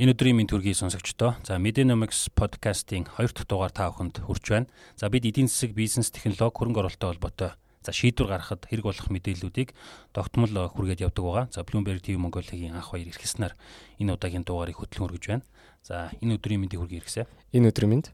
Энэ өдрийн мэд төргийн сонсогчдоо за Medenomics podcast-ийн 2 дахь дугаар та бүхэнд хүрч байна. За бид эдийн засаг, бизнес, технологи, хөрөнгө оруулалттай холбоотой за шийдвэр гаргахад хэрэг болох мэдээллүүдийг тогтмол хүргээд явдаг байгаа. За Bloomberg TV Mongolia-гийн анх баяр ирхэснээр энэ удаагийн дугаарыг хөтлөн өргөж байна. За энэ өдрийн мэндийг хүргэе иргэсэ. Энэ өдрийн мэнд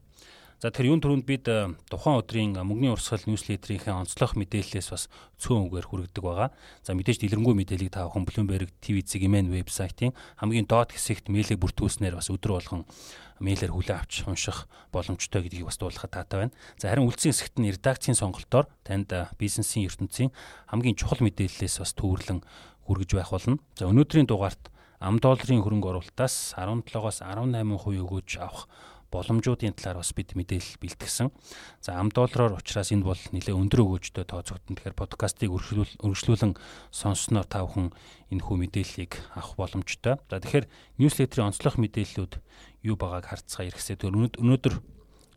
За тэр юун төрөнд бид э, тухайн өдрийн мөнгөний урсгал ньюслетерийнхээ онцлог мэдээллээс бас цөөн үгээр хүргэдэг байгаа. За мэдээж дэлгэрэнгүй мэдээллийг та бүхэн Bloomberg TV Zigman вебсайтын хамгийн доод хэсэгт мэйлээ бүртгүүлснээр бас өдөр болгон мэйлээр хүлээн авч унших боломжтой гэдгийг бас дуулахад таатай байна. За харин үлдсэн хэсэгт нь редакцийн сонголтоор танд э, бизнесийн ертөнцийн хамгийн чухал мэдээллээс бас төвөрлөн хүргэж байх болно. За өнөөдрийн дугаарт ам долларын хөрөнгө оруулалтаас 17-оос 18% өгөөж авах боломжуудын талаар бас бид мэдээлэл бэлтгэсэн. За ам доллараар учраас энэ бол нэлээд өндөр өгөөжтэй тооцогдсон. Тэгэхээр подкастыг өргөжлүүлэн сонссноор та бүхэн энэ хүү мэдээллийг авах боломжтой. За тэгэхээр ньюслетерийн онцлог мэдээллүүд юу байгааг харцгаа ирэхсээ өнөөдөр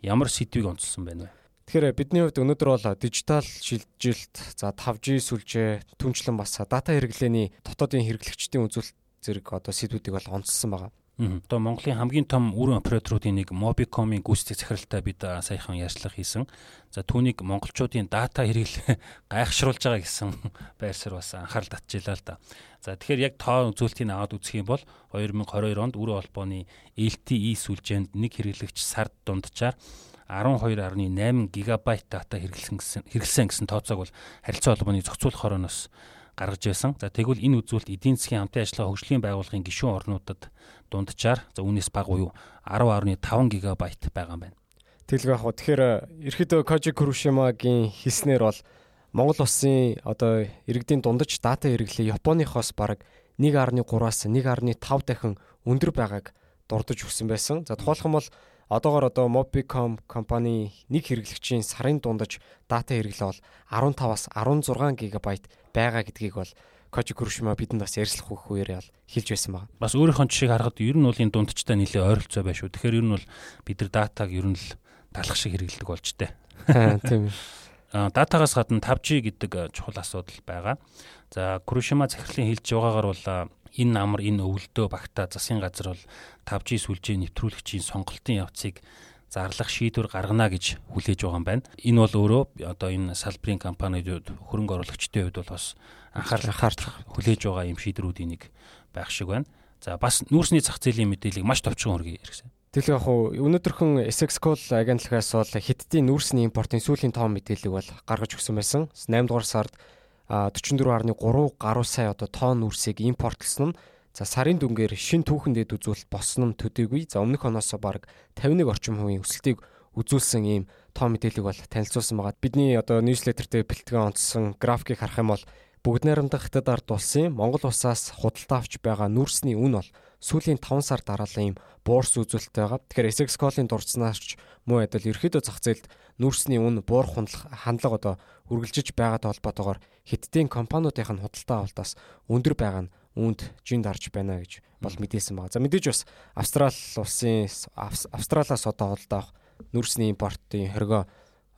ямар сэдвийг онцлсан байна вэ? Тэгэхээр бидний хувьд өнөөдөр бол дижитал шилжилт, за 5G сүлжээ, түнчлэн бас дата хэрэглээний дотоодын хэрэглэгчдийн үзүүлэлт зэрэг одоо сэдвүүдийг бол онцлсан байгаа. Одоо Монголын хамгийн том өрн операторуудын нэг Mobicom-ийн гүйцэтгэх захиралтай бид саяхан ярьцлага хийсэн. За түүнийг монголчуудын дата хэрэглээ гайхшруулж байгаа гэсэн байр суурь бас анхаарал татчихлаа л да. За тэгэхээр яг тоо үзүүлэлтийг аваад үзэх юм бол 2022 онд өрн холбооны LTE сүлжээнд нэг хэрэглэгч сард дунджаар 12.8 гигабайт дата хэрэглэсэн хэрэглэсэн гэсэн тооцоог бол харилцаа холбооны зохицуулах хорооноос гаргаж байсан. За тэгвэл энэ үзүүлэлт эдийн засгийн хамтын ажиллагаа хөгжлийн байгууллагын гишүүн орнуудад дунджаар за үүнээс бага буюу 10.5 гигабайт байгаа юм байна. Тэглэг яг хөө тэгэхээр ерөөдөө Koji Kurushima-гийн хэлснээр бол Монгол улсын одоо иргэдийн дундаж дата хэрэглээ Японыхоос бараг 1.3-аас 1.5 дахин өндөр байгааг дурдж өгсөн байсан. За тухайлх юм бол одоогор одоо Mobicom компани нэг хэрэглэгчийн сарын дундаж дата хэрэглээ бол 15-аас 16 гигабайт байгаа гэдгийг бол Koji Kurushima бидэнд бас ярьслах хөх үеэр ял хэлж байсан байна. Бас өөрийнхөө жишээг харахад ер нь бол энэ дундчтай нэлээ ойролцоо байш шүү. Тэгэхээр ер нь бол бид нар датаг ер нь л талах шиг хэрэглэдэг болж тээ. Тийм. А датагаас гадна 5G гэдэг чухал асуудал байгаа. За Kurushima захирлын хэлж байгаагаар бол энэ амар энэ өвөлдөө багтаа засгийн газар бол 5G сүлжээ нэвтрүүлэгчийн сонголтын явцыг зарлах шийдвэр гаргана гэж хүлээж байгаа юм байна. Энэ бол өөрөө одоо энэ салбарын компаниуд хөрөнгө оруулагчдын хувьд бол бас анхаарал анхаарах хүлээж байгаа юм шийдвэрүүдийн нэг байх шиг байна. За бас нүүрсний зах зээлийн мэдээллийг маш товчхон хүргэе хэрэгсэн. Тэгэл яг хуу өнөөдөрхөн Essexcol агентлагаас бол хиттийн нүүрсний импортын сүүлийн тоон мэдээллийг бол гаргаж өгсөн байсан. 8 дугаар сард 44.3 гаруй сая одоо тонн үрсийг импортлсон нь за сарын дүнгээр шин түүхэндээ үзүүлэлт босон нь төдийгүй за өмнөх оноос баг 51 орчим хувийн өсөлтийг үзүүлсэн ийм тоо мэдээллийг бол танилцуулсан байгаа. Бидний одоо ньюслетертэй бэлтгэн онцсон графикийг харах юм бол бүгд найрамдах хятад ард улсын Монгол улсаас худалдаа авч байгаа нүрсний үн бол сүүлийн 5 сар дараалал ийм буурс үзүүлэлттэй байгаа. Тэгэхээр Essex Call-ын дурдсанаарч муу адил ерөөдөө зах зээлд нүүрсний үн буурах хандлага одоо үргэлжиж байгаатай холбоотойгоор хиттийн компаниудын худалдаа авалтаас өндөр байгаа нь үүнд жин дарж байна гэж бол мэдээсэн байна. За мэдээж бас Австрали улсын Австралиас одоо худалдаа авах нүүрсний импортын хоригоо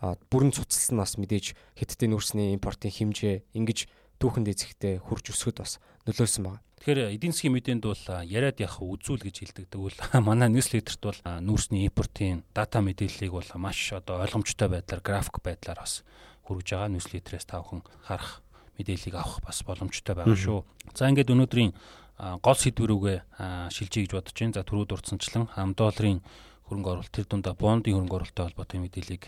бүрэн цуцлснаас мэдээж хиттийн нүүрсний импортын хэмжээ ингэж түүхэнд эзэхтэй хурж өсөхөд бас нөлөөлсөн байна. Тэгэхээр эдийн засгийн мэдээнд бол яриад явах үзүүл гэж хэлдэг. Тэгвэл манай ньюслетерт бол нүүрсний импортын дата мэдээллийг бол маш одоо ойлгомжтой байдлаар график байдлаар бас хүргэж байгаа ньюслетерээс та бүхэн харах мэдээллийг авах бас боломжтой байгаа шүү. За ингээд өнөөдрийн гол сэдвэр үгээ шилжиж гэж бодож байна. За түрүү дурдсанчлан ам долларын хөрөнгө оруулалт тэр дундаа бондын хөрөнгө оруулалттай холбоотой мэдээллийг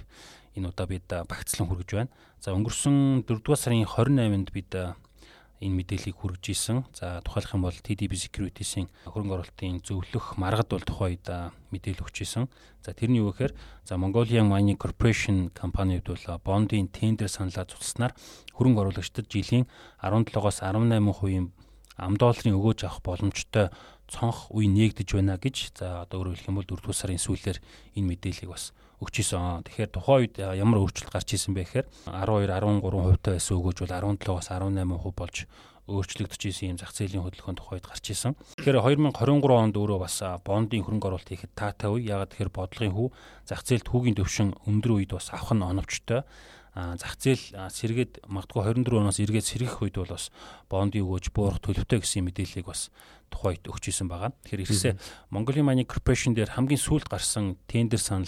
энэ удаа бид багцлан хүргэж байна. За өнгөрсөн 4 дугаар сарын 28-нд бид энэ мэдээллийг хүргэж исэн. За тухайлх юм бол TDB Securities-ийн хөрөнгө оруулалтын зөвлөх маргад бол тухайд мэдээлэл өгч исэн. За тэрний юу гэхээр за Mongolian Mining Corporation компаниуд бол бондын тендер саналаа цуцласнаар хөрөнгө оруулагчдад жилийн 17-оос 18% ам долларын өгөөж авах боломжтой цонх үе нээгдэж байна гэж за одоо өөрөөр хэлэх юм бол 4 дугаар сарын сүүлээр энэ мэдээллийг бас өгч исэн. Тэгэхээр тухайн үед ямар өөрчлөлт гарч исэн бэ гэхээр 12 13% тавтай байсан өгөөж бол 17-аас 18% болж өөрчлөгдөж исэн юм зах зээлийн хөдөлгөөнд тухайд гарч исэн. Тэгэхээр 2023 онд өөрөө бас бондын хөрөнгө оруулалт хийхэд таатай үе. Ягаад тэгэхээр бодлогын хүү зах зээлд хүүгийн төвшин өндөр үед бас авах нь оновчтой. зах зээл сэргээд магадгүй 24 оноос эргээд сэргэх үед бол бас бонд өгөөж буурах төлөвтэй гэсэн мэдээллийг бас тухайд өгч исэн байгаа. Тэгэхээр ирсэн Mongolia Mining Corporation дээр хамгийн сүүлд гарсан тендер санал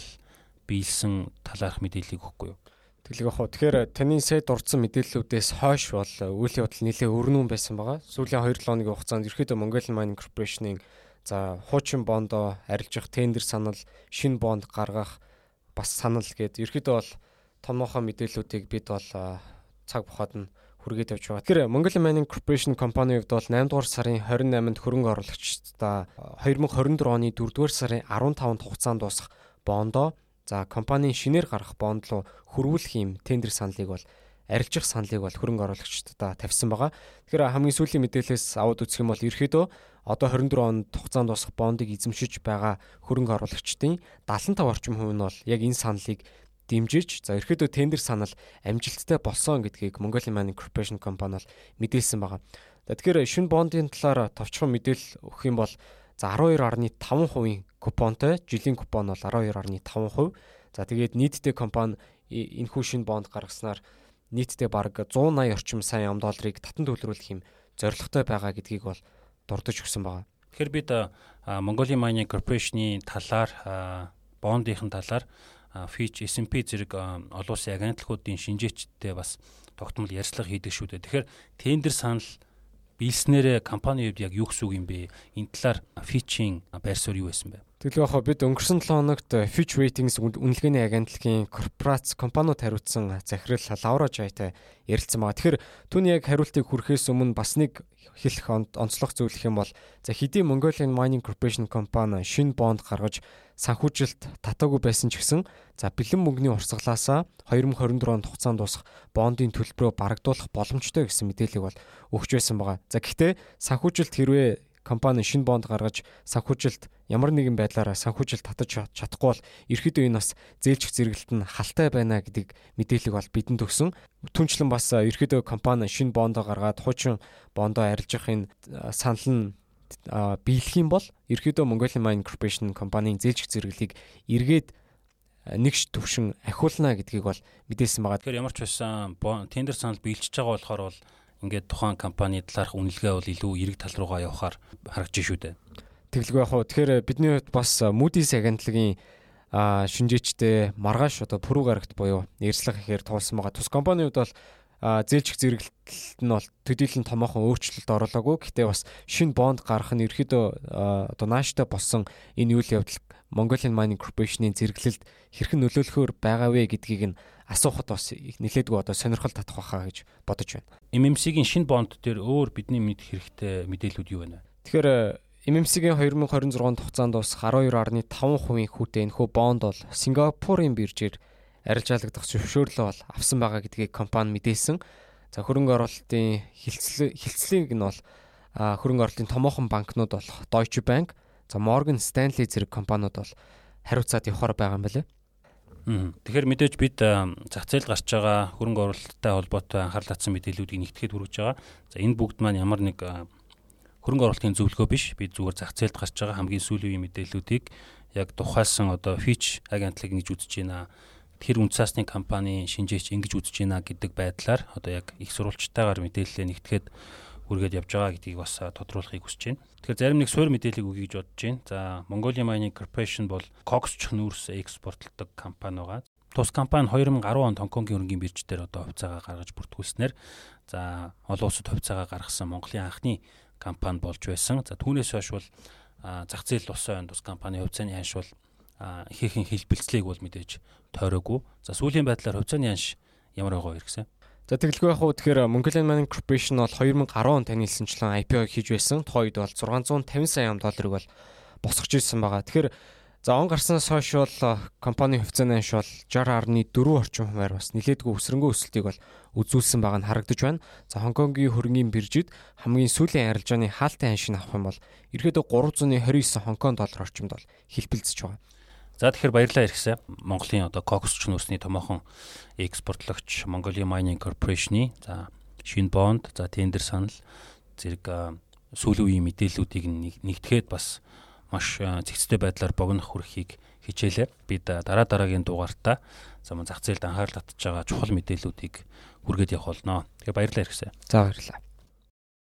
биелсэн талаарх мэдээллийг өгөхгүй юу? Тэглэг ах. Тэгэхээр таны сайд дурдсан мэдээллүүдээс хойш бол үйл явдал нэлээд өрнүүн байсан байгаа. Сүүлийн 2 7 хоногийн хугацаанд ерөөдөө Mongolian Mining Corporation-ийн за хуучин бондоо арилжих тендер санал, шинэ бонд гаргах бас санал гээд ерөөдөө бол томоохон мэдээллүүдийг бид бол цаг бухад нь хүргээд явж байгаа. Тэгэхээр Mongolian Mining Corporation компани хувьд бол 8 дугаар сарын 28-нд хөрөнгө оруулагчдаа 2024 оны 4 дугаар сарын 15-нд хугацаанд дуусах бондоо за компанийн шинээр гарах бонд руу хөрвүүлэх юм тендер саналыг бол арилжих саналыг бол хөрөнгө оруулагчдаа тавьсан байгаа. Тэгэхээр хамгийн сүүлийн мэдээлэлээс аваад үзэх юм бол ерөөдөө одоо 24 онд хугацаанд босох бондыг эзэмшиж байгаа хөрөнгө оруулагчдын 75 орчим хувь нь бол яг энэ саналыг дэмжиж за ерөөдөө тендер санал амжилттай болсон гэдгийг Mongolian Mining Corporation компани бол мэдээлсэн байгаа. Тэгэхээр шин бондын талаар товчхон мэдээлэл өгөх юм бол за 12.5% купонтой жилийн купон бол 12.5%. За тэгээд нийтдээ компани энэхүү шин бонд гаргаснаар нийтдээ бараг 180 орчим сая ам долларыг татан төлрүүлэх юм зорилготой байгаа гэдгийг бол дурдж өгсөн байгаа. Тэгэхээр бид Mongolian Mining Corporation-ы талаар бондынхын талаар Fitch, S&P зэрэг олон улсын агентлагуудын шинжээчдтэй бас тогтмол ярьцлага хийдэг шүү дээ. Тэгэхээр тендер санал биелснээрээ компани хувьд яг юу гэсэн үг юм бэ? Энэ талаар Fitch-ийн байр суурь юу байсан бэ? Яг бид өнгөрсөн 7 хоногт Fitch Ratings үнэлгээний агентлагийн корпорац компаниуд хариуцсан захирал Лаура Жайтай ярилцсан байгаа. Тэгэхээр түүний яг хариултыг хүрэхээс өмнө бас нэг хэлэх онцлог зөвлөх юм бол за хэдий Mongolian Mining Corporation компани шинэ бонд гаргаж санхүүжилт татаагүй байсан ч гэсэн за бэлэн мөнгөний урсгалаасаа 2024 онд хугацаанд дуусах бондын төлбөрөө барагдуулах боломжтой гэсэн мэдээлэл бол өгч байсан байгаа. За гэхдээ санхүүжилт хэрвээ компани шинэ бонд гаргаж санхүүжилт ямар нэгэн байдлаараа санхүүжилт татаж чадахгүй бол ерөөдөө энэ бас зээлчих зэрэгэлт нь халтай байна гэдэг мэдээлэл бол бидэнд өгсөн. Түнчлэн бас ерөөдөө компани шинэ бондоо гаргаад хуучин бондоо арилжахын санал нь биелэх юм бол ерөөдөө Mongolian Mining Corporation компанийн зээлчих зэрэглэлийг эргээд нэгш төвшин ахиулна гэдгийг бол мэдээсэн байгаа. Тэгэхээр ямар ч байсан тендер санал биелчихэж байгаа болохоор бол ингээд тухайн компани талаарх үнэлгээ бол илүү эрэг тал руугаа явахаар харагдаж шүү дээ. Тэглгүй яг хуу тэгэхээр бидний хувьд бас Moody's агентлагийн шинжээчтэй маргааш одоо пүрүү гарагт буюу ярьслах ихээр туулсан байгаа. Тус компанийн хувьд бол зээлчих зэрэглэлт нь бол төдийлөн томоохон өөрчлөлт оруулаагүй. Гэхдээ бас шинэ бонд гарах нь ерөөдөө одоо нааштай болсон энэ үйл явдал Mongolian Mining Corporation-ийн зэрэглэлд хэрхэн нөлөөлөхөөр байгаа вэ гэдгийг нь асуухад бас нэлээдгүй одоо сонирхол татах байхаа гэж бодож байна. MMC-гийн шинэ бонд дээр өөр бидний мэдэх хэрэгтэй мэдээлүүд юу байна? Тэгэхээр MMC-гийн 2026 хугацаанд бас 12.5% хүүтэй энэхүү бонд бол Сингапурын биржээр арилжаалагдах зөвшөөрлөө бол авсан байгаа гэдгийг компани мэдээсэн. За хөрөнгө оруулалтын хилцлийг нь бол хөрөнгө оруулалтын томоохон банкнууд бол Deutsche Bank, за Morgan Stanley зэрэг компаниуд бол хариуцаад явахаар байгаа юм байна. Тэгэхээр мэдээж бид зах зээлд гарч байгаа хөрөнгө оруулалттай холбоотой анхаарал татсан мэдээллүүдийг нэгтгэхэд хүргэж байгаа. За энэ бүгд маань ямар нэг хөрөнгө оруулалтын зөвлөгөө биш. Бид зүгээр зах зээлд гарч байгаа хамгийн сүүлийн мэдээллүүдийг яг тухайлсан одоо Fitch агентлаг ингэж үзэж байна. Тэр үнцаасны компани шинжээч ингэж үзэж байна гэдэг байдлаар одоо яг их сурвалжтайгаар мэдээлэлээ нэгтгэхэд үргээд явж байгаа гэдгийг бас тодруулахыг хүсэж байна. Тэгэхээр зарим нэг суурь мэдээллийг өгье гэж бодож байна. За Mongolia Mining Corporation бол коксч нүүрс экспортлдог компани байгаа. Тус компани 2010 онд Хонконгийн хөрөнгөний бирж дээр одоо хувьцаагаа гаргаж бүртгүүлснээр за олон улсад хувьцаагаа гаргасан Монголын анхны компани болж байсан. За түүнээс хойш бол зах зээл усан тус компани хувьцааны ханш бол ихээхэн хэлбэлцлийг бол мэдээж тойроогүй. За сүүлийн байдлаар хувьцааны ханш ямар байгаа вэ гэсэн? За тэгэлгүй яг хуу тэгэхээр Mongolian Mining Corporation бол 2010 он танилцсанчлан IPO хийж байсан. Тухайд бол 650 сая ам долларыг бол босгож ирсэн байгаа. Тэгэхээр за он гарснаас хойш бол компани хувьцааны анш бол 60.4 орчим хувиар бас нэлээдгүй өсрөнгөө өсөлтийг бол үзүүлсэн байгаа нь харагдаж байна. За Хонконгийн хөрөнгөний биржид хамгийн сүүлийн арилжааны хаалтын аншийг авах юм бол ерөөдөө 329 Хонконг доллар орчимд бол хэлбэлцэж байгаа. За тэгэхээр баярлалаа иргсэн. Монголын одоо Cocos чнүүсний томоохон экспортлогч Mongolia Mining Corporation-ы за шинэ бонд, за тендер санал зэрэг сүүлийн үеийн мэдээллүүдийг нэгтгэхэд бас маш зэгцтэй байдлаар богинох хүрхийг хичээлээ. Бид дараа дараагийн дугаартаа зам зах зээлд анхаарал татж байгаа чухал мэдээллүүдийг хүргээд явах болно. Тэгээ баярлалаа иргсэн. За баярлалаа.